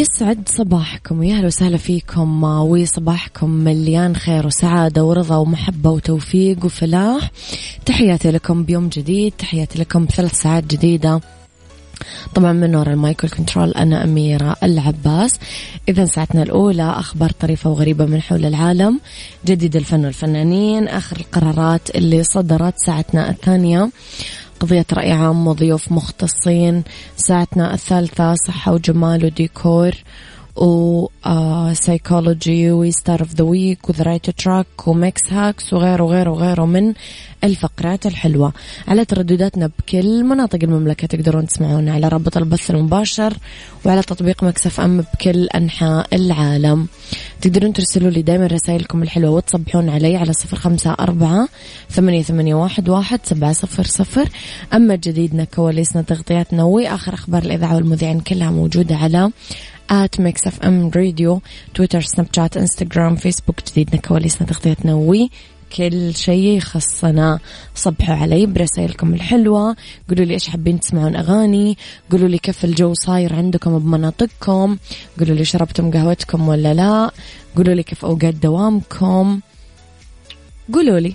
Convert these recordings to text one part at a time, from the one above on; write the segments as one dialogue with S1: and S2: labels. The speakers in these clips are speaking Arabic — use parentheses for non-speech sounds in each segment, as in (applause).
S1: يسعد صباحكم ويا أهلا وسهلا فيكم. وصباحكم مليان خير وسعادة ورضا ومحبة وتوفيق وفلاح. تحياتي لكم بيوم جديد تحياتي لكم بثلاث ساعات جديدة. طبعا من وراء المايكل كنترول أنا أميرة العباس. إذا ساعتنا الأولى أخبار طريفة وغريبة من حول العالم. جديد الفن والفنانين آخر القرارات اللي صدرت ساعتنا الثانية. قضية رأي عام وضيوف مختصين ساعتنا الثالثة صحة وجمال وديكور. وسايكولوجي وستار اوف ذا ويك وذا رايت تراك وميكس هاكس وغيره وغيره وغيره من الفقرات الحلوة على تردداتنا بكل مناطق المملكة تقدرون تسمعونا على رابط البث المباشر وعلى تطبيق Mix FM بكل أنحاء العالم. تقدرون ترسلوا لي دائما رسائلكم الحلوة وتصبحون علي على صفر خمسة أربعة ثمانية, ثمانية واحد, واحد سبعة صفر صفر. أما جديدنا كواليسنا تغطياتنا وآخر أخبار الإذاعة والمذيعين كلها موجودة على at Mix FM Radio تويتر سناب شات انستغرام فيسبوك جديدنا كواليسنا تغطيتنا وكل شيء يخصنا. صبحوا علي برسائلكم الحلوة. قولوا لي إيش حابين تسمعون أغاني. قولوا لي كيف الجو صاير عندكم بمناطقكم. قولوا لي شربتم قهوتكم ولا لا. قولوا لي كيف أوقات دوامكم. قولوا لي.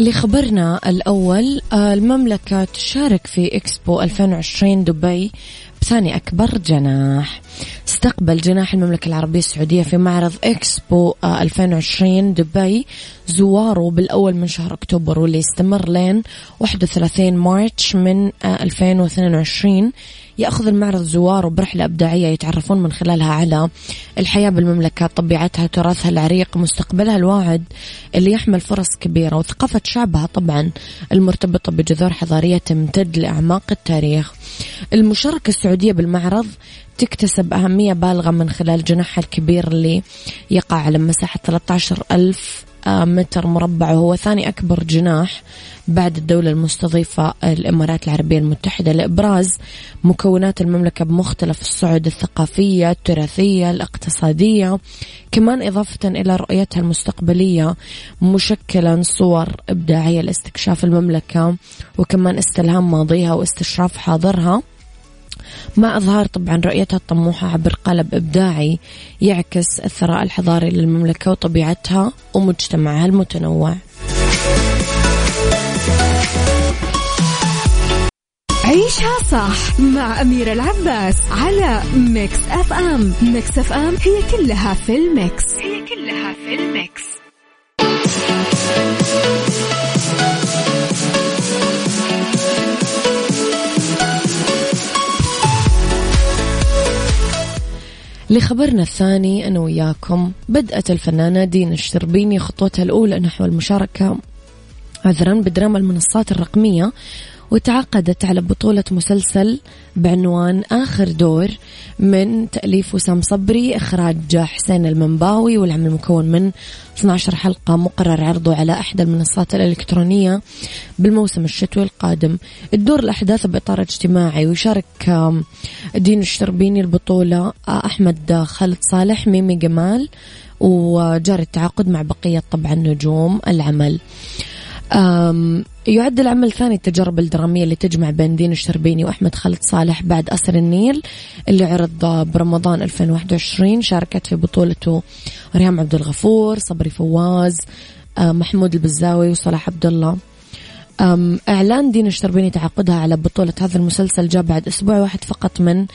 S1: لخبرنا الأول آه، المملكة تشارك في إكسبو 2020 دبي بثاني أكبر جناح. استقبل جناح المملكة العربية السعودية في معرض إكسبو 2020 آه، دبي زواره بالأول من شهر أكتوبر واللي يستمر لين 31 مارتش من 2022 آه، يأخذ المعرض زواره برحلة إبداعية يتعرفون من خلالها على الحياة بالمملكة طبيعتها تراثها العريق مستقبلها الواعد اللي يحمل فرص كبيرة وثقافة شعبها طبعا المرتبطة بجذور حضارية تمتد لأعماق التاريخ. المشاركة السعودية بالمعرض تكتسب أهمية بالغة من خلال جناحها الكبير اللي يقع على مساحة 13 ألف متر مربع وهو ثاني أكبر جناح بعد الدولة المستضيفة الإمارات العربية المتحدة لإبراز مكونات المملكة بمختلف الصعد الثقافية التراثية الاقتصادية. كمان إضافة إلى رؤيتها المستقبلية مشكلا صور إبداعية لاستكشاف المملكة وكمان استلهام ماضيها واستشراف حاضرها. مع إظهار طبعا رؤيتها الطموحة عبر قالب إبداعي يعكس الثراء الحضاري للمملكة وطبيعتها ومجتمعها المتنوع. عيشها صح مع أميرة العباس على Mix FM. Mix FM هي كلها في ال Mix. هي كلها في الميكس. لخبرنا الثاني أنا وياكم بدأت الفنانة دينا الشربيني خطوتها الأولى نحو المشاركة عذرا بدراما المنصات الرقمية وتعاقدت على بطولة مسلسل بعنوان آخر دور من تأليف وسام صبري إخراج حسين المنباوي والعمل مكون من 12 حلقة مقرر عرضه على إحدى المنصات الإلكترونية بالموسم الشتوي القادم. الدور الأحداث بإطار اجتماعي ويشارك دين الشربيني البطولة أحمد خالد صالح ميمي جمال وجاري التعاقد مع بقية طبعا نجوم العمل. يعد العمل الثاني التجارب الدرامية اللي تجمع بين دين الشربيني وأحمد خالد صالح بعد أسر النيل اللي عرض برمضان 2021 شاركت في بطولته ريهام عبد الغفور صبري فواز محمود البزاوي وصلاح عبد الله. إعلان دين الشربيني تعاقدها على بطولة هذا المسلسل جاء بعد أسبوع واحد فقط من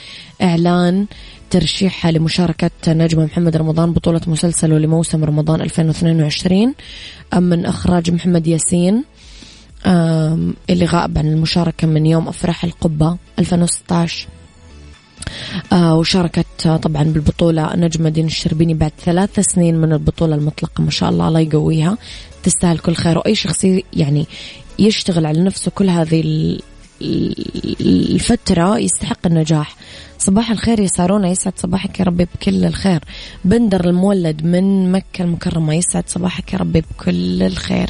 S1: إعلان ترشيحها لمشاركة نجمة محمد رمضان بطولة مسلسله لموسم رمضان 2022 من إخراج محمد ياسين. اللي غائب عن المشاركة من يوم أفراح القبة 2016 آه وشاركت طبعا بالبطولة نجمة دين الشربيني بعد ثلاث سنين من البطولة المطلقة ما شاء الله الله يقويها تستاهل كل خير. وأي شخص يعني يشتغل على نفسه كل هذه الفترة يستحق النجاح. صباح الخير يا سارونا يسعد صباحك يا ربي بكل الخير. بندر المولد من مكة المكرمة يسعد صباحك يا ربي بكل الخير.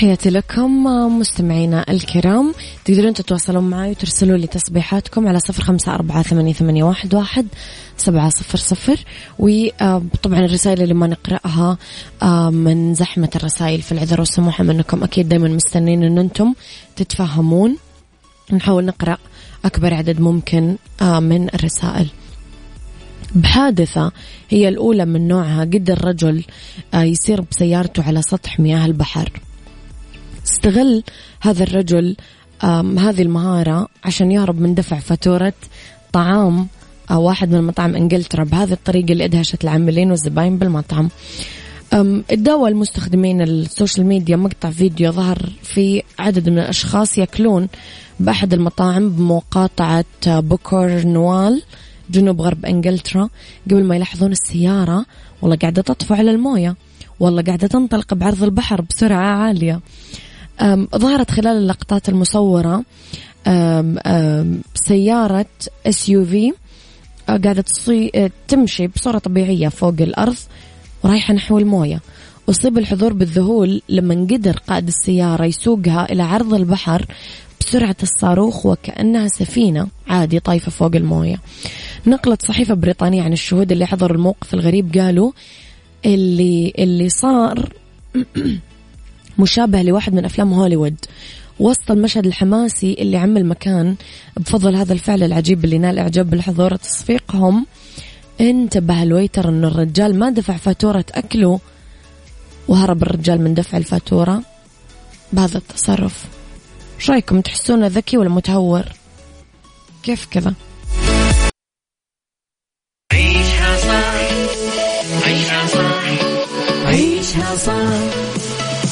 S1: تحياتي لكم مستمعينا الكرام. تقدرون تتواصلون معي وترسلوا لي تصبيحاتكم على صفر خمسة أربعة ثمانية, واحد, سبعة صفر صفر. وطبعا الرسائل اللي ما نقرأها من زحمة الرسائل في العذر والسموحة منكم أكيد دايما مستنين أن أنتم تتفهمون. نحاول نقرأ أكبر عدد ممكن من الرسائل. بحادثة هي الأولى من نوعها. قدر رجل يسير بسيارته على سطح مياه البحر. استغل هذا الرجل هذه المهارة عشان يهرب من دفع فاتورة طعام أو واحد من مطاعم انجلترا بهذه الطريقة اللي أدهشت العاملين والزباين بالمطعم. تداولوا المستخدمين ال social media مقطع فيديو ظهر في عدد من الأشخاص يأكلون بأحد المطاعم بمقاطعة كورنوال جنوب غرب انجلترا قبل ما يلاحظون السيارة والله قاعدة تطفو على الموية والله قاعدة تنطلق بعرض البحر بسرعة عالية. ظهرت خلال اللقطات المصورة. أم أم سيارة SUV قاعدة تصي... تمشي بصورة طبيعية فوق الأرض ورايحة نحو الموية. أصيب الحضور بالذهول لما قدر قائد السيارة يسوقها إلى عرض البحر بسرعة الصاروخ وكأنها سفينة عادي طايفة فوق الموية. نقلت صحيفة بريطانية عن الشهود اللي حضروا الموقف الغريب قالوا اللي اللي صار (clears throat) مشابه لواحد من أفلام هوليوود. وسط المشهد الحماسي اللي عم المكان بفضل هذا الفعل العجيب اللي نال إعجاب بالحضور تصفيقهم انتبه الويتر أنه الرجال ما دفع فاتورة أكله وهرب الرجال من دفع الفاتورة. بهذا التصرف. إيش رأيكم؟ تحسونه ذكي ولا متهور؟ كيف كذا؟ عيشها صح. عيشها صح.
S2: عيشها صح.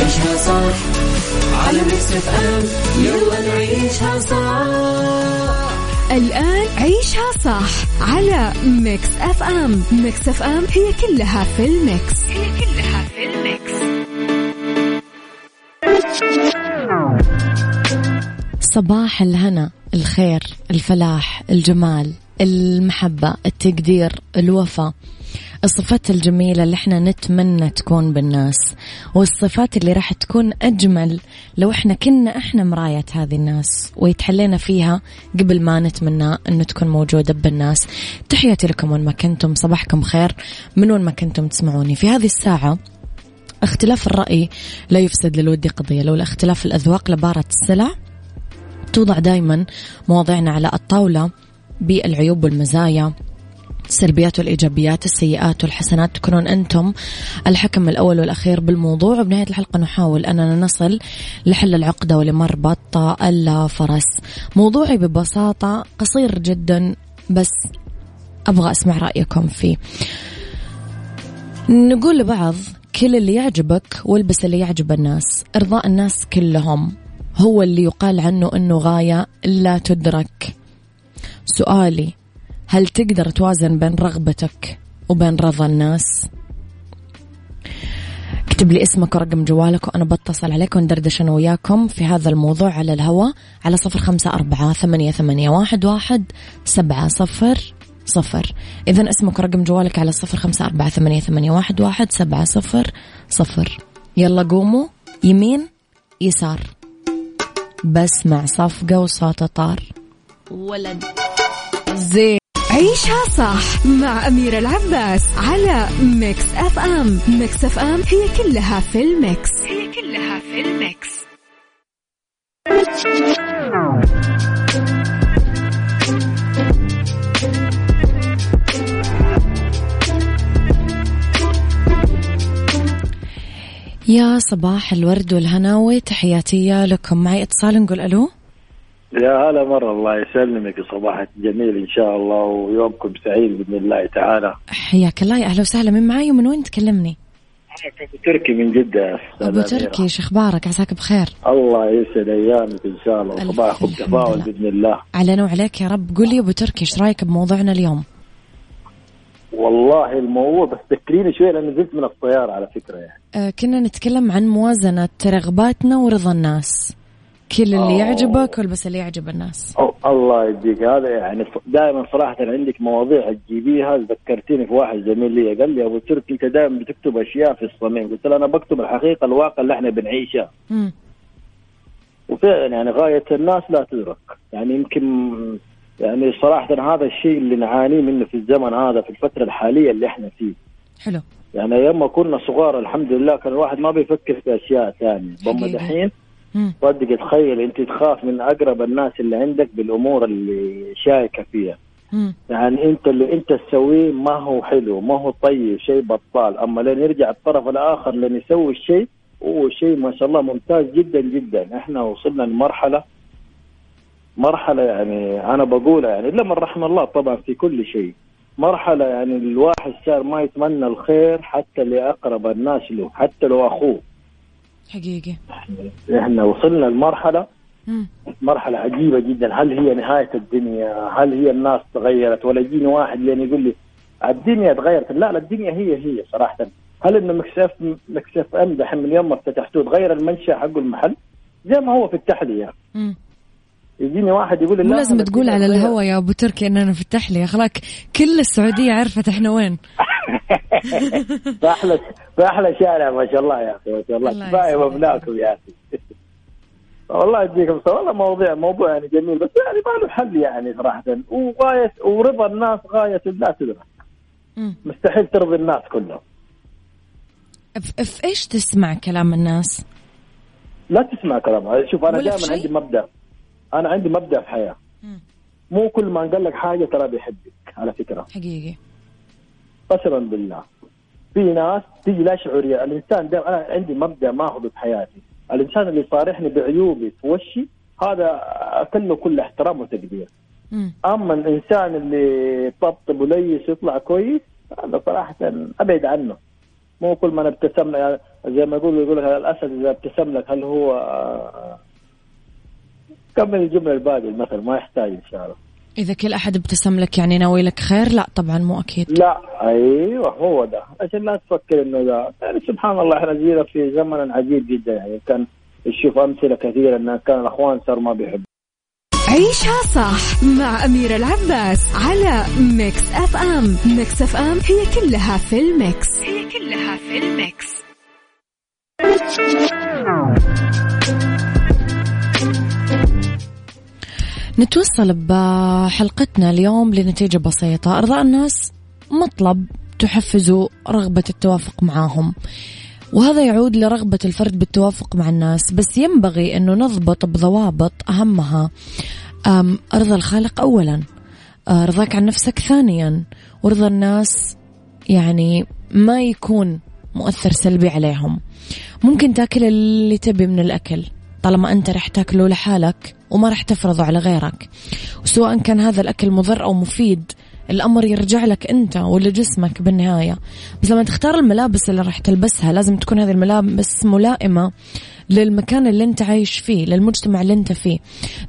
S2: عيشها صح. على Mix FM يلا نعيشها صح.
S3: الآن عيشها صح على Mix FM Mix FM هي كلها في ال Mix. هي كلها في ال Mix.
S1: صباح الهنا الخير الفلاح الجمال المحبة التقدير الوفاء الصفات الجميلة اللي إحنا نتمنى تكون بالناس والصفات اللي راح تكون أجمل لو إحنا كنا إحنا مراية هذه الناس ويتحلينا فيها قبل ما نتمنى أنه تكون موجودة بالناس. تحياتي لكم وين ما كنتم صباحكم خير من وين ما كنتم تسمعوني. في هذه الساعة اختلاف الرأي لا يفسد للود قضية لولا اختلاف الأذواق لبارة السلع توضع دائما مواضيعنا على الطاولة بالعيوب والمزايا. السلبيات والإيجابيات السيئات والحسنات تكونون أنتم الحكم الأول والأخير بالموضوع. وبنهاية الحلقة نحاول أننا نصل لحل العقدة ولمربط الفرس. موضوعي ببساطة قصير جدا بس أبغى أسمع رأيكم فيه. نقول لبعض كل اللي يعجبك والبس اللي يعجب الناس. إرضاء الناس كلهم هو اللي يقال عنه أنه غاية لا تدرك. سؤالي هل تقدر توازن بين رغبتك وبين رضا الناس؟ اكتب لي اسمك ورقم جوالك وأنا بتصل عليك وندردش أنا وياكم في هذا الموضوع على الهواء على صفر خمسة أربعة ثمانية, ثمانية واحد, واحد سبعة صفر صفر. إذا اسمك ورقم جوالك على صفر خمسة أربعة ثمانية, ثمانية واحد, واحد سبعة صفر صفر. يلا قوموا يمين يسار. بس مع صفقة وصوت طار ولد. زين.
S3: عيشها صح مع أميرة العباس على Mix FM. Mix FM هي كلها في ال Mix. هي كلها في ال Mix.
S1: يا صباح الورد والهنا وتحياتي لكم. معي اتصال نقول ألو؟
S4: يا هلا مرة الله يسلمك. صباحك جميل إن شاء الله ويومكم سعيد بإذن الله تعالى.
S1: حياك الله يا أهلا وسهلا. من معي ومن وين تكلمني؟
S4: أبو تركي من جدة
S1: أبو تركي شو أخبارك؟ عساك بخير.
S4: الله يسعد أيامك إن شاء الله. وصباحكم تفاؤل بإذن الله.
S1: علينا وعليك يا رب. قول لي أبو تركي إيش رأيك بموضوعنا اليوم؟
S4: والله الموضوع بس تذكريني شوي لأن نزلت من الطيارة على فكرة يعني.
S1: آه كنا نتكلم عن موازنة رغباتنا ورضا الناس. كل اللي أوه. يعجبك والبس اللي يعجب الناس؟
S4: أوه. الله يديك. هذا يعني دائما صراحة عندك مواضيع تجيبيها. ذكرتيني في واحد زميل لي قال لي أبو تركي أنت دائما بتكتب أشياء في الصميم. قلت له أنا بكتب الحقيقة الواقع اللي إحنا بنعيشها وفعلا يعني غاية الناس لا تدرك. يعني يمكن يعني صراحة هذا الشيء اللي نعانيه منه في الزمن هذا في الفترة الحالية اللي إحنا فيه.
S1: حلو.
S4: يعني أيام ما كنا صغار الحمد لله كان الواحد ما بيفكر في أشياء ثانية. بما دحين صدق تخيل انت تخاف من اقرب الناس اللي عندك بالامور اللي شايكة فيها.
S1: مم.
S4: يعني انت اللي انت تسويه ما هو حلو ما هو طيب شيء بطال. اما لين يرجع الطرف الآخر لين يسوي الشيء هو شيء ما شاء الله ممتاز جدا جدا. إحنا وصلنا لمرحلة مرحلة يعني أنا بقولها يعني إلا من رحم الله طبعا في كل شيء. مرحلة يعني الواحد صار ما يتمنى الخير حتى لأقرب الناس له حتى لو أخوه.
S1: حقيقي
S4: إحنا وصلنا لمرحلة مرحلة عجيبة جدا. هل هي نهاية الدنيا؟ هل هي الناس تغيرت؟ ولا يجيني واحد لين يقول لي الدنيا تغيرت. لا لا الدنيا هي هي صراحة. هل إنه Mix F Mix FM دحين من يوم ما افتتحتوه تغير المنشأ حقه المحل؟ زي ما هو في التحلية. يجيني واحد يقول
S1: لي لازم تقول على الهوا يا أبو تركي إننا في التحلية. خلاك كل السعودية عرفت إحنا وين. (laughs) (laughs)
S4: فاحلى فاحلى شارع ما شاء الله يا أخي ما شاء الله. كفايه مبناكم يا أخي. (laughs) والله يديكم والله موضوع موضوع يعني جميل بس يعني ما له حل يعني صراحة. وغايه ورضا الناس غاية لا تدرك. مستحيل ترضي الناس كلهم.
S1: في إيش تسمع كلام الناس؟
S4: لا تسمع كلام. شوف أنا دائما عندي مبدأ. أنا عندي مبدأ في حياة. مو كل ما قال لك حاجة ترى بيحبك على فكرة.
S1: حقيقي.
S4: قسما بالله. في ناس تيجي لا شعوريه الإنسان ده أنا عندي مبدأ ماخذه في حياتي الإنسان اللي صارحني بعيوبي في وشي هذا اكله كل احترام وتقدير. أما الإنسان اللي طبطب وليس يطلع كويس هذا صراحة أبعد عنه. مو كل ما ابتسم يعني زي ما يقولوا يقول لك الأسد إذا ابتسم لك هل هو كمل الجملة الباقي المثل ما يحتاج إن شاء الله.
S1: إذا كل أحد ابتسم لك يعني ناوي لك خير؟ لا طبعا مو أكيد.
S4: لا أيوه هو ده. عشان لا تفكر إنه ده يعني سبحان الله إحنا جينا في زمن عجيب جدا. يعني كان نشوف أمثلة كثيرة إن كان الأخوان صار ما بيحبوا.
S3: عيشها صح مع أميرة العباس على Mix FM Mix FM هي كلها في ال Mix. هي كلها في ال Mix.
S1: نتوصل بحلقتنا اليوم لنتيجة بسيطة. إرضاء الناس مطلب تحفزه رغبة التوافق معاهم. وهذا يعود لرغبة الفرد بالتوافق مع الناس بس ينبغي أنه نضبط بضوابط أهمها. رضا الخالق أولا. آه، رضاك عن نفسك ثانيا. ورضا الناس يعني ما يكون مؤثر سلبي عليهم. ممكن تاكل اللي تبي من الأكل. طالما أنت رح تاكله لحالك وما رح تفرضه على غيرك. وسواء كان هذا الأكل مضر أو مفيد الأمر يرجع لك أنت ولجسمك بالنهاية. بس لما تختار الملابس اللي راح تلبسها لازم تكون هذه الملابس ملائمة للمكان اللي أنت عايش فيه للمجتمع اللي أنت فيه.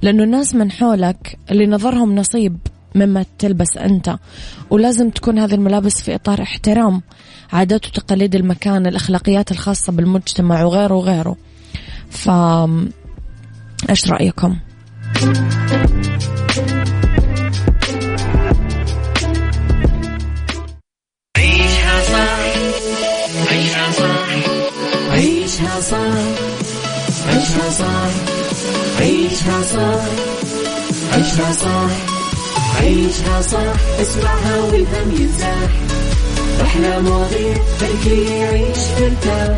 S1: لأنه الناس من حولك اللي نظرهم نصيب مما تلبس أنت. ولازم تكون هذه الملابس في إطار احترام عادات وتقاليد المكان الأخلاقيات الخاصة بالمجتمع وغيره وغيره. ف إيش رأيكم؟
S2: عيشها صح عيشها صح عيشها صح عيشها صح عيشها صح عيشها صح عيشها صح اسمعها والهم ينزاح أحلى مواضيع خلي يعيش مرتاح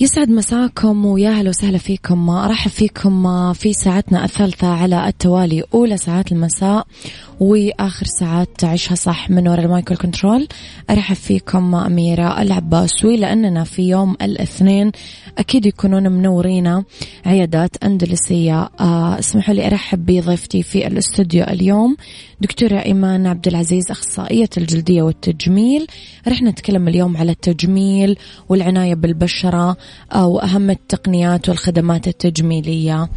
S1: يسعد مساكم ويا أهلا وسهلا فيكم. أرحب فيكم في ساعتنا الثالثة على التوالي أولى ساعات المساء وآخر ساعات تعيشها صح من وراء ال mic وال control أرحب فيكم أميرة العباس ولأننا في يوم الاثنين أكيد يكونون منورينا عيادات أندلسية. آه اسمحوا لي أرحب بضيفتي في الاستوديو اليوم دكتورة إيمان عبد العزيز أخصائية الجلدية والتجميل. رح نتكلم اليوم على التجميل والعناية بالبشرة آه واهم التقنيات والخدمات التجميلية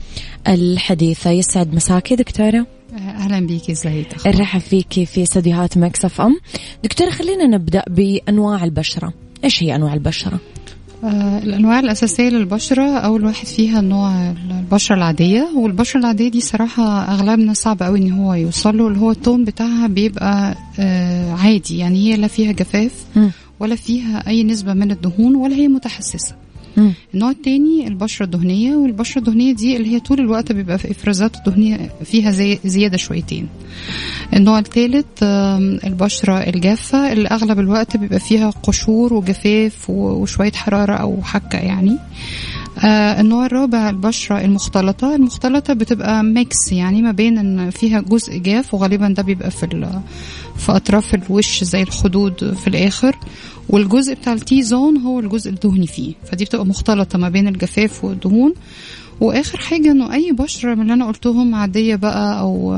S1: الحديثة. يسعد مساكي دكتورة.
S5: أهلا بيكي ازيك
S1: نرحب فيكي في استديوهات Mix FM. دكتورة خلينا نبدأ بأنواع البشرة. إيش هي أنواع
S5: البشرة؟ الأنواع الأساسية للبشرة أول واحد فيها نوع البشرة العادية والبشرة العادية دي صراحة أغلبنا صعب قوي إن هو يوصل له اللي هو ال tone بتاعها بيبقى آه عادي يعني هي لا فيها جفاف ولا فيها أي نسبة من الدهون ولا هي متحسسة. النوع التاني البشرة الدهنية والبشرة الدهنية دي اللي هي طول الوقت بيبقى في إفرازات الدهنية فيها زي زيادة شويتين. النوع الثالث البشرة الجافة اللي أغلب الوقت بيبقى فيها قشور وجفاف وشوية حرارة أو حكة يعني. آه النوع الرابع البشرة المختلطة. المختلطة بتبقى ميكس يعني ما بين إن فيها جزء جاف وغالبا ده بيبقى في في أطراف الوش زي الخدود في الآخر. والجزء بتاع التي زون هو الجزء الدهني فيه. فدي بتبقى مختلطة ما بين الجفاف والدهون. وآخر حاجة إنه أي بشرة من اللي أنا قلتهم عادية بقى أو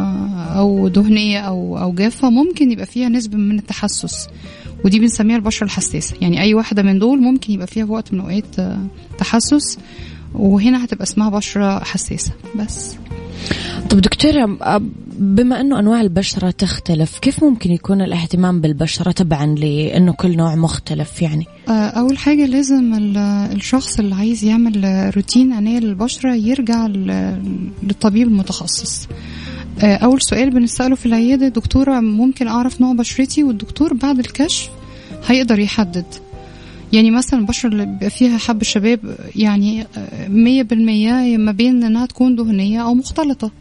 S5: أو دهنية أو أو جافة ممكن يبقى فيها نسبة من التحسس. ودي بنسميها البشرة الحساسة. يعني أي واحدة من دول ممكن يبقى فيها وقت من الأوقات تحسس وهنا هتبقى اسمها بشرة حساسة. بس.
S1: طب دكتورة بما أنه أنواع البشرة تختلف كيف ممكن يكون الاهتمام بالبشرة تبعا لأنه كل نوع مختلف يعني؟
S5: أول حاجة لازم الشخص اللي عايز يعمل روتين عناية للبشرة يرجع للطبيب المتخصص. أول سؤال بنسأله في العيادة دكتورة ممكن أعرف نوع بشرتي؟ والدكتور بعد الكشف هيقدر يحدد. يعني مثلا البشرة اللي بيبقى فيها حب الشباب يعني مية بالمية ما بين إنها تكون دهنية أو مختلطة.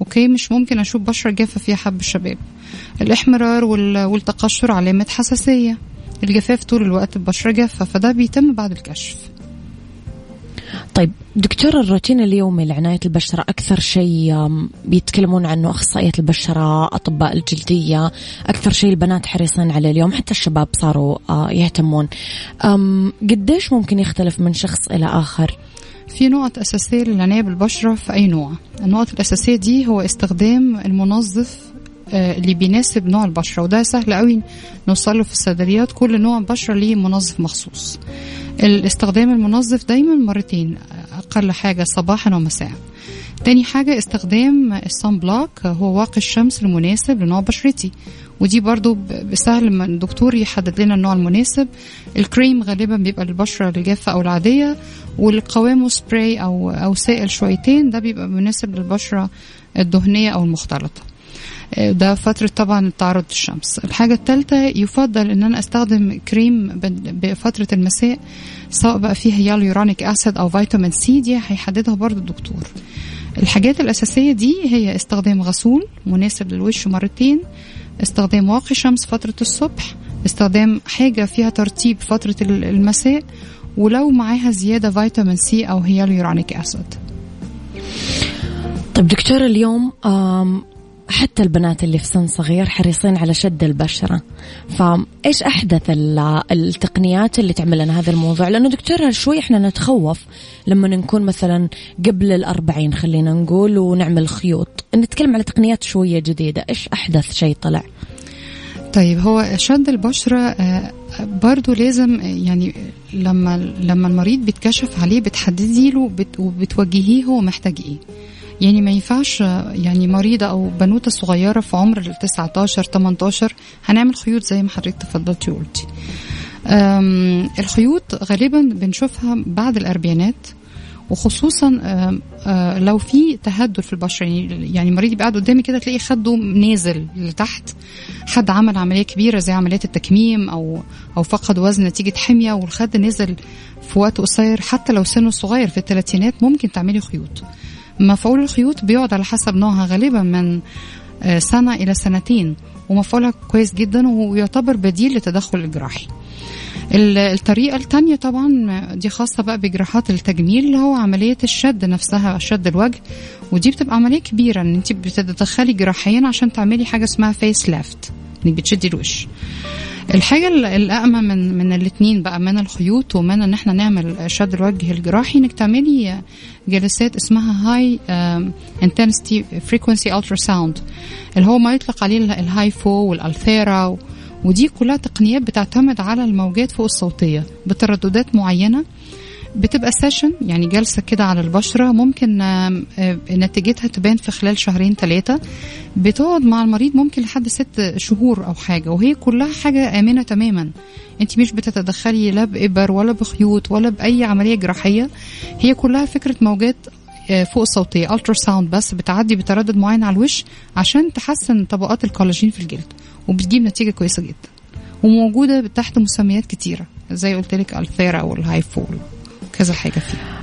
S5: أوكي؟ مش ممكن أشوف بشرة جافة فيها حب الشباب الإحمرار والتقشر علامة حساسية. الجفاف طول الوقت ببشرة جافة فده بيتم بعد الكشف.
S1: طيب دكتور الروتين اليومي لعناية البشرة أكثر شيء بيتكلمون عنه أخصائية البشرة أطباء الجلدية أكثر شيء البنات حريصين عليه اليوم حتى الشباب صاروا آه، يهتمون. قديش ممكن يختلف من شخص إلى آخر؟
S5: في نقط أساسية للعناية بالبشرة في أي نوع. النقط الأساسية دي هو استخدام المنظف آه، اللي بيناسب نوع البشرة وده سهل قوي نوصله في الصيدليات كل نوع بشرة ليه منظف مخصوص. الاستخدام المنظف دايما مرتين أقل حاجة صباحا ومساء. تاني حاجة استخدام الصن بلوك هو واقي الشمس المناسب لنوع بشرتي. ودي برضو بسهل لما الدكتور يحدد لنا النوع المناسب. الكريم غالبا بيبقى للبشرة الجافة أو العادية والقوامه سبراي أو أو سائل شويتين ده بيبقى مناسب للبشرة الدهنية أو المختلطة. ده فترة طبعا التعرض للشمس. الحاجة الثالثة يفضل إن أنا أستخدم كريم بفترة المساء سواء بقى فيها hyaluronic acid أو فيتامين C دي هيحددها برضو الدكتور. الحاجات الأساسية دي هي استخدام غسول مناسب للوش مرتين استخدام واقي شمس فترة الصبح استخدام حاجة فيها ترطيب فترة المساء ولو معاها زيادة فيتامين سي أو هياليورونيك أسيد.
S1: طيب دكتور اليوم حتى البنات اللي في سن صغير حريصين على شد البشرة. فإيش أحدث التقنيات اللي تعمل لنا هذا الموضوع؟ لأنه دكتور شوي إحنا نتخوف لما نكون مثلا قبل الأربعين خلينا نقول ونعمل خيوط؟ نتكلم على تقنيات شوية جديدة. إيش أحدث شيء طلع؟
S5: طيب هو شد البشرة آه، برضو لازم يعني لما لما المريض بيتكشف عليه بتحددي له وبتوجهيه هو محتاج إيه. يعني ما ينفعش يعني مريضة أو بنوتة صغيرة في عمر ال 19 18 هنعمل خيوط زي ما حضرتك تفضلتي وقلتي. الخيوط غالبا بنشوفها بعد الأربعينات وخصوصا لو في تهدر في البشرة يعني يعني مريض يبقى قاعد قدامي كده تلاقي خده نازل لتحت. حد عمل عملية كبيرة زي عمليات التكميم أو أو فقد وزن نتيجة حمية والخد نزل في وقت قصير. حتى لو سنه صغير في الثلاثينات ممكن تعملي خيوط. مفعول الخيوط بيقعد على حسب نوعها غالبا من آه، سنة إلى سنتين ومفعولها كويس جدا ويعتبر بديل للتدخل الجراحي الطريقة الثانية طبعا دي خاصة بقى بجراحات التجميل اللي هو عملية الشد نفسها شد الوجه ودي بتبقى عملية كبيرة إن انت بتتدخلي جراحيا عشان تعملي حاجة اسمها face lift إنك بتشدي الوش. الحاجة الأأمن من من الاثنين بقى من الخيوط ومن إن إحنا نعمل شد الوجه الجراحي إنك تعملي جلسات اسمها high intensity frequency ultrasound اللي هو ما يطلق عليه ال HIFU والالثيرا ودي كلها تقنيات بتعتمد على الموجات فوق الصوتية بترددات معينة. بتبقى session يعني جلسة كده على البشرة. ممكن نتيجتها تبان في خلال شهرين ثلاثة بتقعد مع المريض ممكن لحد ست شهور أو حاجة وهي كلها حاجة آمنة تماما. انت مش بتتدخلي لا بإبر ولا بخيوط ولا بأي عملية جراحية. هي كلها فكرة موجات آه، فوق الصوتية ultrasound بس بتعدي بتردد معين على الوش عشان تحسن طبقات الكولاجين في الجلد وبتجيب نتيجة كويسة جدا. وموجودة تحت مسميات كتيرة زي قلت لك الثيرا والهايفول. كذا حاجة فيها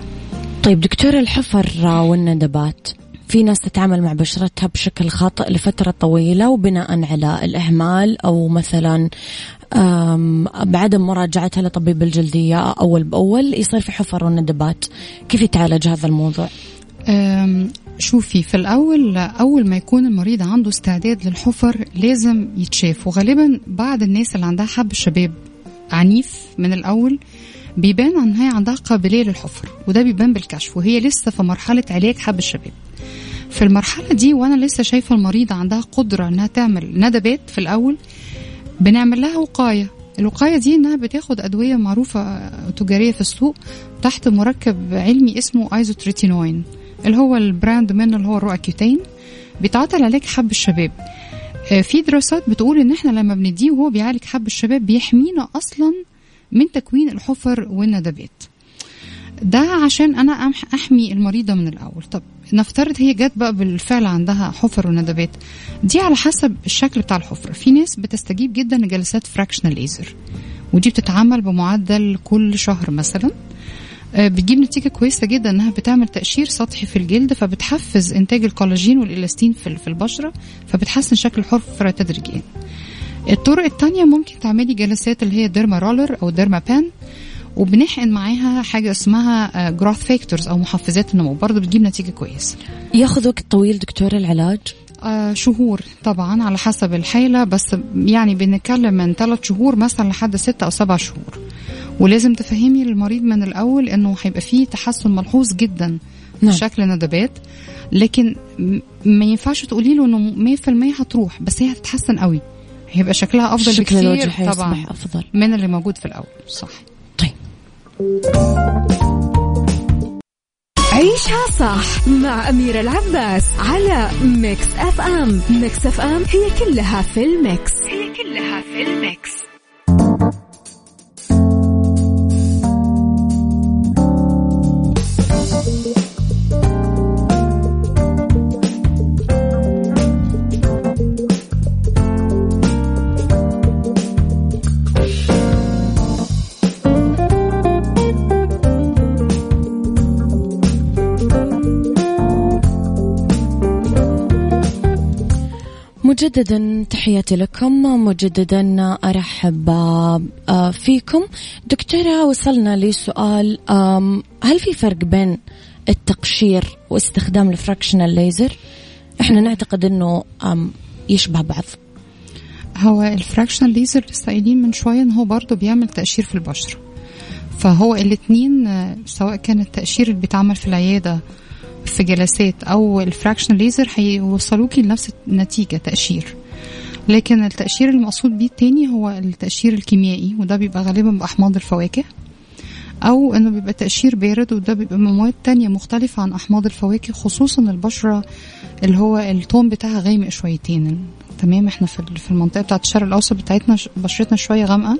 S1: طيب دكتور الحفر والندبات في ناس تتعامل مع بشرتها بشكل خاطئ لفترة طويلة وبناء على الإهمال أو مثلا بعدم مراجعتها لطبيب الجلدية أول بأول يصير في حفر وندبات كيف يتعالج هذا الموضوع؟
S5: شوفي في الأول أول ما يكون المريض عنده استعداد للحفر لازم يتشاف وغالبا بعض الناس اللي عندها حب الشباب عنيف من الأول بيبان ان هي عندها قابليه للحفر وده بيبان بالكشف وهي لسه في مرحلة علاج حب الشباب. في المرحلة دي وأنا لسه شايفة المريضه عندها قدرة إنها تعمل ندبات في الأول بنعمل لها وقاية. الوقاية دي إنها بتاخد أدوية معروفة تجارية في السوق تحت مركب علمي اسمه ايزوتريتينوين اللي هو ال brand منه اللي هو الرواكيوتين بيتعاطى لعلاج حب الشباب. آه، في دراسات بتقول إن إحنا لما بنديه وهو بيعالج حب الشباب بيحمينا أصلا من تكوين الحفر والندبات ده عشان أنا أحمي المريضة من الأول. طب نفترض هي جت بقى بالفعل عندها حفر وندبات دي على حسب الشكل بتاع الحفره في ناس بتستجيب جدا لجلسات fractional laser ودي بتتعمل بمعدل كل شهر مثلا. آه، بتجيب نتيجة كويسة جدا إنها بتعمل تقشير سطحي في الجلد فبتحفز إنتاج الكولاجين والإلاستين في البشرة فبتحسن شكل الحفرة تدريجيا. الطرق التانية ممكن تعملي جلسات اللي هي derma roller أو derma pen وبنحقن معاها حاجة اسمها growth factors أو محفزات النمو برضه بتجيب نتيجة كويسه
S1: ياخذ وقت طويل دكتور العلاج؟
S5: آه شهور طبعا على حسب الحالة بس يعني بنتكلم من ثلاث شهور مثلا لحد ستة أو سبع شهور. ولازم تفهمي للمريض من الأول إنه هيبقى فيه تحسن ملحوظ جدا في
S1: نعم.
S5: شكل ندبات لكن ما ينفعش تقولي له إنه 100% هتروح بس هي هتتحسن قوي. هيبقى شكلها أفضل
S1: شكل
S5: بكثير طبعا
S1: أفضل.
S5: من اللي موجود في الأول صح.
S1: طيب.
S3: عيشها صح مع أميرة العباس على ميكس أف أم ميكس أف أم هي كلها في الميكس. هي كلها في الميكس.
S1: مجددا تحياتي لكم مجددا أرحب آه، فيكم. دكتورة وصلنا لسؤال هل في فرق بين التقشير واستخدام الفراكشنال ليزر إحنا نعتقد إنه يشبه بعض.
S5: هو الفراكشنال ليزر لسه قايلين من شوية إن هو برضه بيعمل تقشير في البشرة. فهو الاثنين سواء كان التقشير اللي بيتعمل في العيادة في جلسات أو الفراكشنال ليزر هيوصلوكي لنفس النتيجة تقشير لكن التقشير المقصود بيه التاني هو التقشير الكيميائي وده بيبقى غالبا بأحماض الفواكه. أو إنه بيبقى تقشير بارد وده بيبقى مواد تانية مختلفة عن أحماض الفواكه خصوصا البشرة اللي هو التون بتاعها غامق شويتين. تمام إحنا في المنطقة بتاعت الشرق الأوسط بتاعتنا بشرتنا شوية غامقة.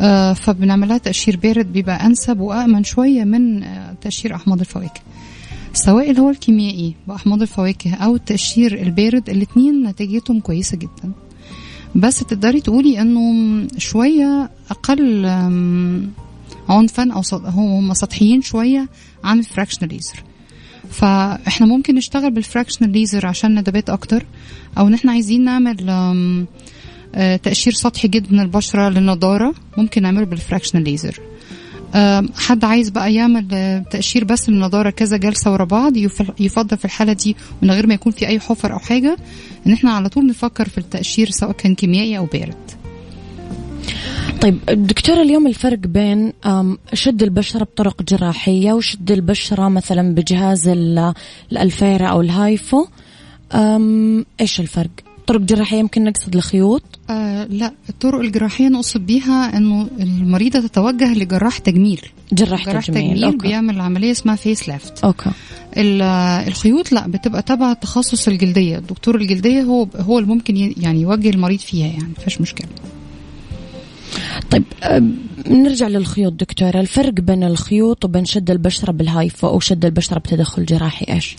S5: آه فبنعملها تقشير بارد بيبقى أنسب وأأمن شوية من آه تقشير أحماض الفواكه. اللي هو الكيميائي بأحماض الفواكه أو التقشير البارد الاتنين نتيجتهم كويسة جدا. بس تقدري تقولي إنه شوية أقل عنفا أو هم سطحيين شوية عن ال fractional laser فإحنا ممكن نشتغل بال fractional laser عشان ندبات أكتر أو ان إحنا عايزين نعمل آه، تقشير سطحي جدا من البشرة للنضارة ممكن نعمله بال fractional laser حد عايز بقى يعمل آه، تقشير بس للنضارة كذا جلسة ورا بعض يف- يفضل في الحالة دي من غير ما يكون في أي حفر أو حاجة إن إحنا على طول نفكر في التقشير سواء كان كيميائي أو بارد
S1: طيب دكتورة اليوم الفرق بين شد البشرة بطرق جراحية وشد البشرة مثلا بجهاز ال- الألفيرة أو الهايفو إيش الفرق؟ طرق جراحية يمكن نقصد الخيوط
S5: آه لا الطرق الجراحية نقصد بيها إنه المريضة تتوجه لجراح تجميل.
S1: جراح,
S5: جراح
S1: تجميل,
S5: تجميل
S1: okay.
S5: بيعمل عملية اسمها face lift
S1: okay.
S5: ال- الخيوط لا بتبقى تبع تخصص الجلدية. الدكتور الجلدية هو هو اللي ممكن يعني يوجه المريض فيها يعني مفيش مشكلة.
S1: طيب نرجع للخيوط دكتورة. الفرق بين الخيوط وبين شد البشرة بال HIFU أو شد البشرة بتدخل جراحي إيش؟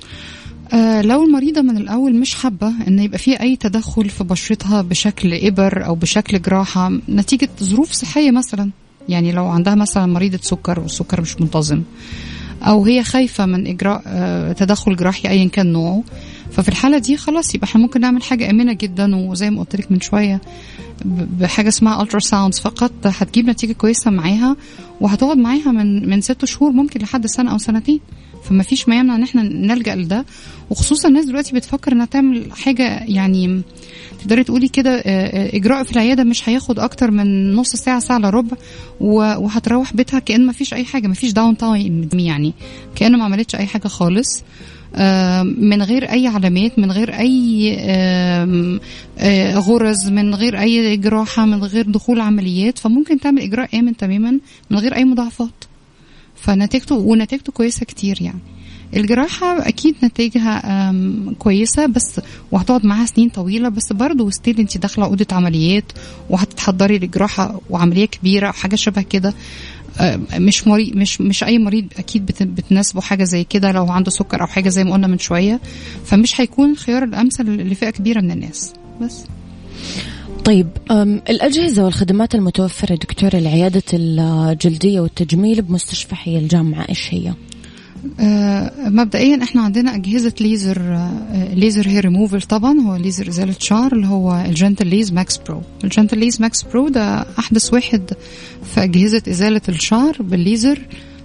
S5: آه لو المريضة من الأول مش حابة إن يبقى فيه أي تدخل في بشرتها بشكل إبر أو بشكل جراحة نتيجة ظروف صحية مثلا يعني لو عندها مثلا مريضة سكر والسكر مش منتظم أو هي خايفة من إجراء آه تدخل جراحي أيا كان نوعه ففي الحالة دي خلاص يبقى إحنا ممكن نعمل حاجة آمنة جدا وزي ما قلت لك من شوية بحاجة اسمها ultrasounds فقط هتجيب نتيجة كويسة معاها وهتقعد معاها من من ست شهور ممكن لحد سنة أو سنتين. فما فيش ما يمنع إن إحنا نلجأ لده. وخصوصا الناس دلوقتي بتفكر إنها تعمل حاجة يعني تقدري تقولي كده آه، آه، إجراء في العيادة مش هياخد أكتر من نص ساعة ساعة إلا ربع وهتروح بيتها كأن ما فيش أي حاجة ما فيش downtime يعني كأنه ما عملتش أي حاجة خالص. آه، من غير أي علامات من غير أي غرز من غير أي جراحة من غير دخول عمليات. فممكن تعمل إجراء آمن تماما من غير أي مضاعفات. فنتيجته ونتيجته كويسة كتير يعني. الجراحة أكيد نتائجها كويسة بس وهتقعد معاها سنين طويلة بس برضه ستيل أنت داخلة أوضة عمليات وهتتحضري لجراحة وعملية كبيرة أو حاجة شبه كده. مش مريض مش مش أي مريض أكيد بت- بتناسبه حاجة زي كده لو عنده سكر أو حاجة زي ما قلنا من شوية. فمش هيكون الخيار الأمثل لفئة كبيرة من الناس. بس.
S1: طيب الأجهزة والخدمات المتوفرة دكتورة لعيادة الجلدية والتجميل بمستشفى حي الجامعة إيش هي؟
S5: آه، مبدئيا إحنا عندنا أجهزة ليزر آه، ليزر هير ريموفل طبعا هو ليزر ازاله شعر اللي هو ال GentleLase Max Pro ال GentleLase Max Pro ده أحدث واحد في أجهزة إزالة الشعر بالليزر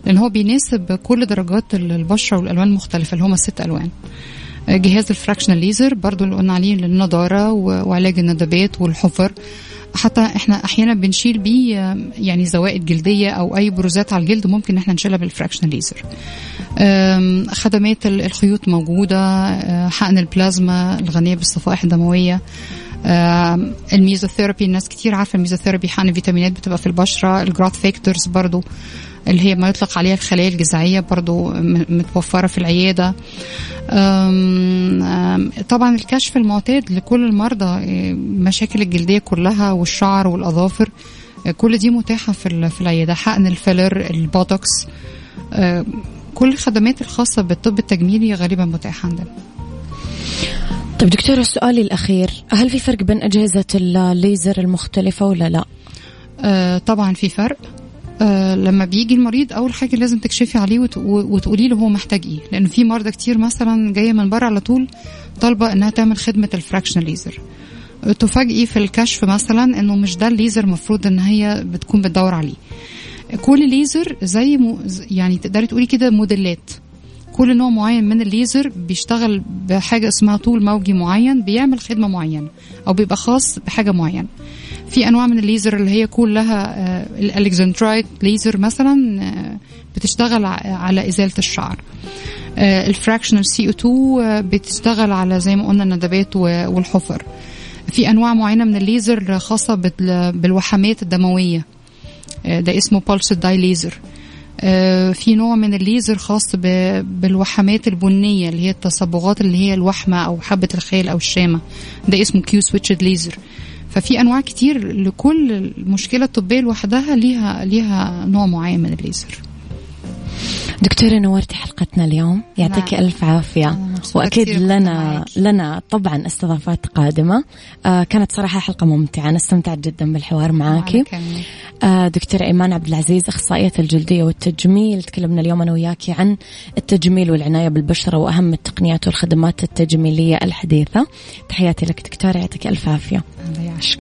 S5: لأن هو بيناسب كل درجات البشرة والألوان المختلفة اللي هم الست ألوان جهاز ال fractional laser برضو اللي قلنا عليه للنضارة و- وعلاج الندبات والحفر. حتى إحنا أحيانا بنشيل بيه آه، يعني زوائد جلدية أو أي بروزات على الجلد ممكن إحنا نشيلها بال fractional laser خدمات ال- الخيوط موجودة أه، حقن البلازما الغنية بالصفائح الدموية. أم، الميزوثيرابي الناس كتير عارفة الميزوثيرابي حقن فيتامينات بتبقى في البشرة ال growth factors برضو اللي هي ما يطلق عليها الخلايا الجذعية برضو متوفرة في العيادة. طبعا الكشف المعتاد لكل المرضى أه، مشاكل الجلدية كلها والشعر والأظافر أه، كل دي متاحة في في العيادة. حقن ال filler البوتوكس كل الخدمات الخاصة بالطب التجميلي غالبا متاحة عندنا.
S1: طيب دكتورة سؤالي الأخير هل في فرق بين أجهزة الليزر المختلفة ولا لا؟
S5: آه طبعا في فرق. آه لما بيجي المريض أول حاجة لازم تكشفي عليه وت- وتقولي له هو محتاج إيه. لأن في مرضى كتير مثلا جاية من بره على طول طالبة إنها تعمل خدمة الفراكشن ليزر. تفاجئي في الكشف مثلا إنه مش ده الليزر المفروض إن هي بتكون بتدور عليه. كل ليزر زي مو يعني تقدري تقولي كده موديلات. كل نوع معين من الليزر بيشتغل بحاجة اسمها طول موجي معين بيعمل خدمة معينة أو بيبقى خاص بحاجة معينة. في أنواع من الليزر اللي هي كلها آه، ال alexandrite laser مثلا آه، بتشتغل على إزالة الشعر. ال fractional CO 2 بتشتغل على زي ما قلنا الندبات والحفر. في أنواع معينة من الليزر خاصة بال- بالوحمات الدموية. آه، ده اسمه pulsed dye laser في نوع من الليزر خاص بالوحمات البنية اللي هي التصبغات اللي هي الوحمة أو حبة الخال أو الشامة. ده اسمه Q-switched laser ففي أنواع كتير لكل مشكله طبيه لوحدها ليها ليها نوع معين من الليزر.
S1: دكتورة نورتي حلقتنا اليوم يعطيك
S5: نعم.
S1: ألف عافية.
S5: مبسوطة
S1: وأكيد لنا. لنا طبعا استضافات قادمة. آه كانت صراحة حلقة ممتعة. أنا استمتعت جدا بالحوار معاكي. آه دكتورة إيمان عبد العزيز أخصائية الجلدية والتجميل. تكلمنا اليوم أنا وياكي عن التجميل والعناية بالبشرة وأهم التقنيات والخدمات التجميلية الحديثة. تحياتي لك دكتورة يعطيك ألف عافية.